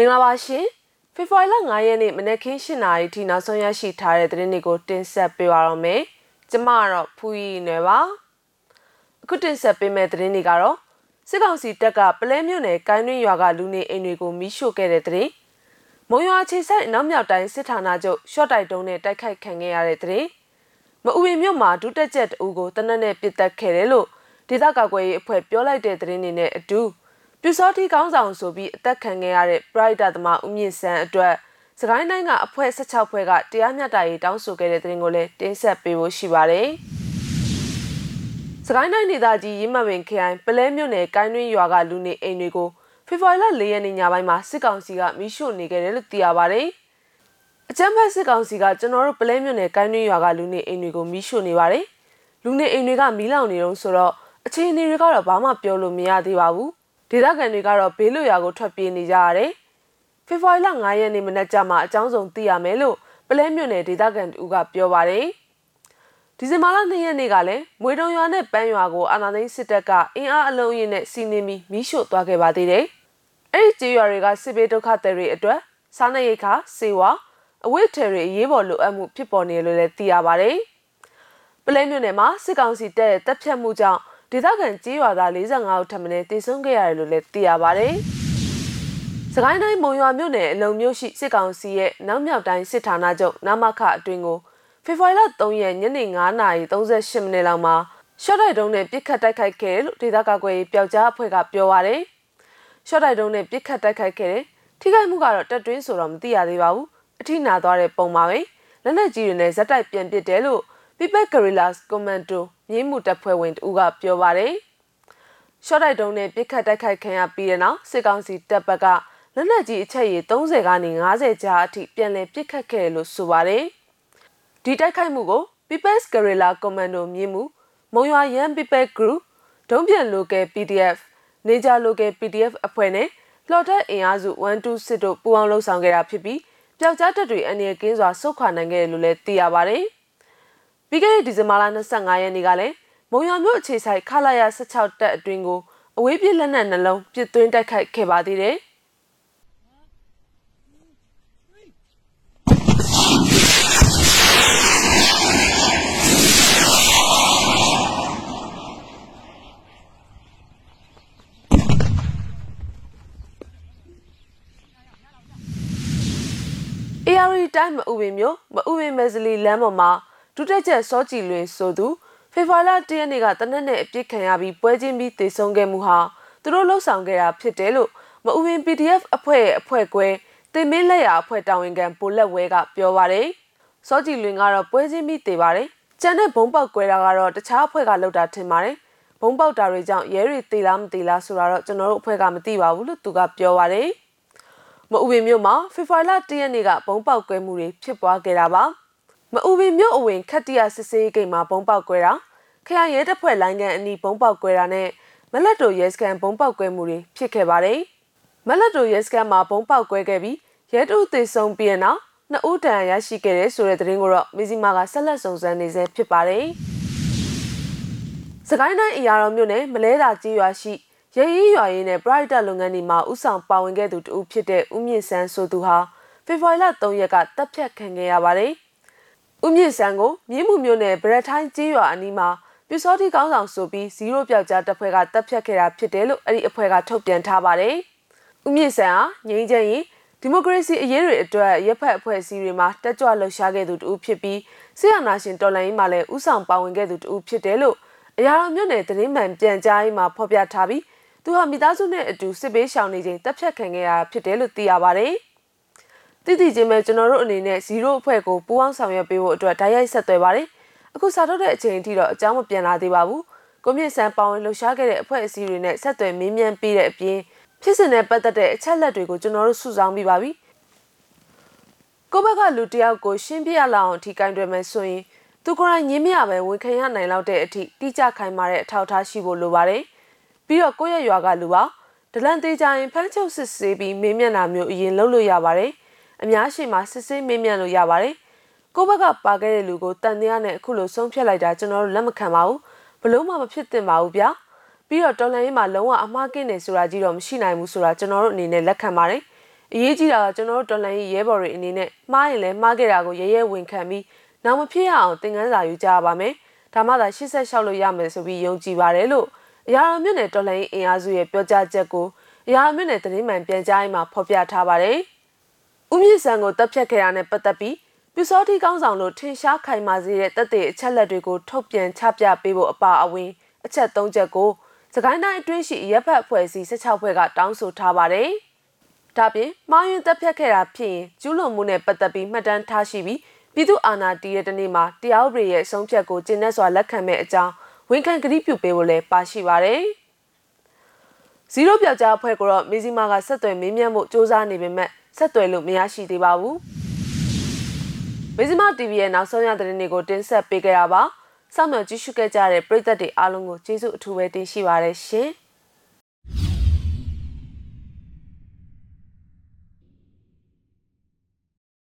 မင်္ဂလာပါရှင်ဖေဖော်ဝါရီလ9ရက်နေ့မနက်ခင်း7:00နာရီထိနောက်ဆုံးရရှိထားတဲ့သတင်းတွေကိုတင်ဆက်ပေးပါရမယ်ကျမကတော့ဖူးရီနယ်ပါအခုတင်ဆက်ပေးမယ့်သတင်းတွေကတော့စစ်ကောင်စီတပ်ကပလဲမြို့နယ်ကိုင်းတွင်းရွာကလူနေအိမ်တွေကိုမီးရှို့ခဲ့တဲ့သတင်းမုံရွာခြေဆိုင်အနောက်မြောက်တိုင်းစစ်ဌာနချုပ်ရှော့တိုက်တုံးနဲ့တိုက်ခိုက်ခံခဲ့ရတဲ့သတင်းမအူရင်မြို့မှာဒုတက်ချက်တူကိုတနက်နဲ့ပစ်တက်ခဲ့တယ်လို့ဒေသကာကွယ်ရေးအဖွဲ့ပြောလိုက်တဲ့သတင်းတွေနဲ့အတူ ပြူစောတိကောင်းဆောင်ဆိုပြီးအသက်ခံခဲ့ရတဲ့ Bright သမားဦးမြင့်စန်းအတွက်စကိုင်းတိုင်းကအဖွဲ့16ဖွဲ့ကတရားမျှတရေးတောင်းဆိုခဲ့တဲ့သတင်းကိုလည်းတင်ဆက်ပေးဖို့ရှိပါတယ်။စကိုင်းတိုင်းဒေသကြီးရင်းမပင်ခရိုင်ပလဲမြို့နယ်ကိုင်းတွင်းရွာကလူနေအိမ်တွေကိုဖေဖော်ဝါရီလ၄ရက်နေ့ညပိုင်းမှာစစ်ကောင်စီကမိရှို့နေခဲ့တယ်လို့သိရပါတယ်။အကြမ်းဖက်စစ်ကောင်စီကကျွန်တော်တို့ပလဲမြို့နယ်ကိုင်းတွင်းရွာကလူနေအိမ်တွေကိုမိရှို့နေပါတယ်။လူနေအိမ်တွေကမီးလောင်နေတော့ဆိုတော့အခြေအနေတွေကတော့ဘာမှပြောလို့မရသေးပါဘူး။ ဒေသခံတွေကတော့ဘေးလွတ်ရာကိုထွက်ပြေးနေကြရတယ်။ဖေဖော်ဝါရီလ9ရက်နေ့မနက်ကျမှအကြောင်းစုံသိရမယ်လို့ပလဲမြို့နယ်ဒေသခံတူကပြောပါတယ်။ဒီဇင်ဘာလ2ရက်နေ့ကလည်းမွေတုံရွာနဲ့ပန်းရွာကိုအာဏာသိမ်းစစ်တပ်ကအင်အားအလုံးရင်းနဲ့စီနေပြီးမီးရှို့သွားခဲ့ပါသေးတယ်။အဲ့ဒီကျေးရွာတွေကစစ်ဘေးဒုက္ခသည်တွေအတွက်စားနပ်ရိက္ခာစေဝါအဝတ်ထည်တွေအရေးပေါ်လိုအပ်မှုဖြစ်ပေါ်နေလို့လည်းသိရပါတယ်။ပလဲမြို့နယ်မှာစစ်ကောင်စီတပ်ရဲ့တပ်ဖြတ်မှုကြောင့် ဒေသခံကြေးရွာသား45ဦးထပ်မံတည်ဆုံးခဲ့ရတယ်လို့လည်းသိရပါတယ်။စကိုင်းတိုင်းမုံရွာမြို့နယ်အလုံမြို့ရှိစစ်ကောင်စီရဲ့နောက်မြောက်တိုင်းစစ်ဌာနချုပ်နမခအတွင်းကိုဖေဖော်ဝါရီလ3ရက်ညနေ9:38မိနစ်လောက်မှာရှော့တိုက်တုံးနဲ့ပြစ်ခတ်တိုက်ခိုက်ခဲ့တယ်လို့ဒေသကာကွယ်ရေးပျောက်ကြားအဖွဲ့ကပြောပါရယ်။ရှော့တိုက်တုံးနဲ့ပြစ်ခတ်တိုက်ခိုက်ခဲ့တယ်။ထိခိုက်မှုကတော့တက်တွင်းဆိုတော့မသိရသေးပါဘူး။အထိနာသွားတဲ့ပုံပါပဲ။လက်နက်ကြီးတွေနဲ့ဇက်တိုက်ပြန်ပစ်တယ်လို့ People Guerrillas Commando မြင်းမှုတပ်ဖွဲ့ဝင်တူကပြောပါတယ်။ရှော့တိုက်တုံးနဲ့ပြစ်ခတ်တိုက်ခိုက်ခံရပြီးတဲ့နောက်စစ်ကောင်စီတပ်ဘက်ကလက်နက်ကြီးအချက်ရည်30ကနေ50ကြားအထိပြန်လည်ပစ်ခတ်ခဲ့လို့ဆိုပါတယ်။ဒီတိုက်ခိုက်မှုကို People's Guerrilla Commando မြင်းမှုမုံရွာရန် People Group ဒုံးပြန် Local PDF နေကြ Local PDF အဖွဲ့နဲ့လှော်တက်အင်အားစု126တို့ပူးပေါင်းလှုပ်ဆောင်ခဲ့တာဖြစ်ပြီးပျောက်ကြားတပ်တွေအနေနဲ့ကင်းစွာဆုတ်ခွာနိုင်ခဲ့တယ်လို့လည်းသိရပါတယ်။ ပြီးခဲ့တဲ့ဒီဇင်ဘာလ25ရက်နေ့ကလည်းမုံရွာမြို့အခြေဆိုင်ခလာရ16တပ်အတွင်းကိုအဝေးပြေးလက်နက်နှလုံးပစ်သွင်းတိုက်ခိုက်ခဲ့ပါသေးတယ်။ AR တိုင်းမအူပင်မျိုးမအူပင်မဲဇလီလမ်းပေါ်မှာ ဒုတက်ချက်စောကြည်လွင်ဆိုသူဖေဖော်ဝါရီလ၁ရက်နေ့ကတနက်နဲ့အပြစ်ခံရပြီးပွဲချင်းပြီးတည်ဆုံခဲ့မှုဟာသူတို့လှုပ်ဆောင်ခဲ့တာဖြစ်တယ်လို့မအူဝင် PDF အဖွဲ့ရဲ့အဖွဲ့ကွဲတင်မင်းလက်ရအဖွဲ့တာဝန်ခံပိုလက်ဝဲကပြောပါတယ်။စောကြည်လွင်ကတော့ပွဲချင်းပြီးတည်ပါတယ်။ကျန်တဲ့ဘုံပေါက်ကွဲတာကတော့တခြားအဖွဲ့ကလှုပ်တာထင်ပါတယ်။ဘုံပေါက်တာတွေကြောင့်ရဲတွေတည်လားမတည်လားဆိုတာတော့ကျွန်တော်တို့အဖွဲ့ကမသိပါဘူးလို့သူကပြောပါတယ်။မအူဝင်မြို့မှာဖေဖော်ဝါရီလ၁ရက်နေ့ကဘုံပေါက်ကွဲမှုတွေဖြစ်ပွားခဲ့တာပါ။ မအူပင်မြို့အဝင်ခတ်တရစစ်စေးဂိတ်မှာဘုံပေါက်ကွဲတာခရိုင်ရဲတပ်ဖွဲ့လိုင်းကန်အနီးဘုံပေါက်ကွဲတာနဲ့မလက်တိုရဲစခန်းဘုံပေါက်ကွဲမှုတွေဖြစ်ခဲ့ပါတယ်။မလက်တိုရဲစခန်းမှာဘုံပေါက်ကွဲခဲ့ပြီးရဲတူသေဆုံးပြီးတဲ့နောက်နှစ်ဦးတန်ရရှိခဲ့တဲ့ဆိုတဲ့သတင်းကိုတော့မီဇီမာကဆက်လက်စုံစမ်းနေဆဲဖြစ်ပါတယ်။စကိုင်းတိုင်းအရာတော်မြို့နယ်မလဲတာကြီးရွာရှိရဲရီးရွာရင်းနဲ့ Bright လုပ်ငန်းဒီမှာဥဆောင်ပါဝင်ခဲ့သူတူဖြစ်တဲ့ဦးမြင့်စန်းဆိုသူဟာဖေဖော်ဝါရီလ3ရက်ကတပ်ဖြတ်ခံခဲ့ရပါတယ်။ ဦးမြင့်စံကိုမြင်းမှုမျိုးနဲ့ဗရက်ထိုင်းကျေးရွာအနီးမှာပြူစောတိကောင်းဆောင်ဆိုပြီး0ပြောက်ကြားတပ်ဖွဲ့ကတပ်ဖြတ်ခဲ့တာဖြစ်တယ်လို့အဲ့ဒီအဖွဲ့ကထုတ်ပြန်ထားပါတယ်။ဦးမြင့်စံဟာငြိမ်းချမ်းရေးဒီမိုကရေစီအရေးတွေအတွက်ရပ်ဖက်အဖွဲ့အစည်းတွေမှာတက်ကြွလှုပ်ရှားခဲ့သူတူဖြစ်ပြီးဆီယနာရှင်တော်လိုင်းမှာလည်းဥဆောင်ပါဝင်ခဲ့သူတူဖြစ်တယ်လို့အရာတော်မြို့နယ်သတင်းမှန်ပြန်ကြားရေးမှာဖော်ပြထားပြီးသူဟာမိသားစုနဲ့အတူစစ်ပေးရှောင်နေချိန်တပ်ဖြတ်ခံခဲ့ရတာဖြစ်တယ်လို့သိရပါတယ်။ တိတိချင်းပဲကျွန်တော်တို့အနေနဲ့0အဖွဲ့ကိုပူးပေါင်းဆောင်ရွက်ပေးဖို့အတွက်ဓာတ်ရိုက်ဆက်သွယ်ပါတယ်အခုစာထုတ်တဲ့အချိန်အထိတော့အကြောင်းမပြန်လာသေးပါဘူးကိုမြင့်ဆန်းပေါဝင်လှူရှားခဲ့တဲ့အဖွဲ့အစည်းတွေနဲ့ဆက်သွယ်မေးမြန်းပေးတဲ့အပြင်ဖြစ်စဉ်နဲ့ပတ်သက်တဲ့အချက်လက်တွေကိုကျွန်တော်တို့စုဆောင်းပြီးပါပြီကိုဘက်ကလူတယောက်ကိုရှင်းပြရလောက်အောင်ထိကင်တွယ်မယ်ဆိုရင်သူကိုယ်တိုင်ညင်းမရပဲဝန်ခံရနိုင်လောက်တဲ့အထိတိကျခိုင်မာတဲ့အထောက်အထားရှိဖို့လိုပါတယ်ပြီးတော့ကိုယ့်ရဲ့ရွာကလူပါဒလန်သေးကြရင်ဖမ်းချုပ်စစ်ဆေးပြီးမေးမြန်းတာမျိုးအရင်လုပ်လို့ရပါတယ် အများရှိမှစစ်ဆေးမေးမြန်းလို့ရပါတယ်။ကိုဘက်ကပါခဲ့တဲ့လူကိုတန်တရားနဲ့အခုလိုဆုံးဖြတ်လိုက်တာကျွန်တော်တို့လက်မခံပါဘူး။ဘလို့မှမဖြစ်သင့်ပါဘူးဗျာ။ပြီးတော့တော်လန်ရေးမှာလုံးဝအမှားကင်းနေဆိုတာကြီးတော့မရှိနိုင်ဘူးဆိုတာကျွန်တော်တို့အနေနဲ့လက်ခံပါတယ်။အရေးကြီးတာကကျွန်တော်တို့တော်လှန်ရေးရဲဘော်တွေအနေနဲ့မှားရင်လည်းမှားခဲ့တာကိုရဲရဲဝန်ခံပြီးနောက်မဖြစ်ရအောင်သင်ခန်းစာယူကြပါမယ်ဒါမှသာ86လို့ရမယ်ဆိုပြီးယုံကြည်ပါတယ်လို့အရာတော်မြို့နယ်တော်လှန်ရေးအင်အားစုရဲ့ပြောကြားချက်ကိုအရာတော်မြို့နယ်သတင်းမှန်ပြန်ကြားရေးမှာဖော်ပြထားပါတယ်။ ဦးမြင့်စံကိုတပ်ဖြတ်ခဲ့တာနဲ့ပတ်သက်ပြီးပြူစောတိကောင်းဆောင်လို့ထင်ရှားခိုင်မာစေတဲ့တပ်တဲ့အချက်လက်တွေကိုထုတ်ပြန်ချပြပေးဖို့အပါအဝင် အချက်၃ချက်ကိုစကိုင်းတိုင်းအတွင်းရှိရပ်ဖက်အဖွဲ့အစည်း16ဖွဲ့ကတောင်းဆိုထားပါတယ်။ဒါပြင်မှားယွင်းတပ်ဖြတ်ခဲ့တာဖြစ်ရင်ကျူးလွန်မှုနဲ့ပတ်သက်ပြီးမှတ်တမ်းထားရှိပြီးပြည်သူအာဏာတည်တဲ့တနေ့မှာတရားဥပဒေရဲ့အဆုံးဖြတ်ကိုကျင့်တဲ့စွာလက်ခံမဲ့အကြောင်းဝန်ခံကတိပြုပေးဖို့လည်းပါရှိပါတယ်။ဇီရိုပြောက်ကြားအဖွဲ့ကတော့မီဇီမာကဆက်သွယ်မေးမြန်းမှုစ조사နေပေမဲ့ ဆက်သွယ်လို့မရရှိသေးပါဘူး။မီဇီမာ TV ရဲ့နောက်ဆုံးရသတင်းတွေကိုတင်ဆက်ပေးကြတာပါ။စောင့်မျှော်ကြည့်ရှုခဲ့ကြတဲ့ပရိသတ်တွေအားလုံးကိုကျေးဇူးအထူးပဲတင်ရှိပါရရှင်။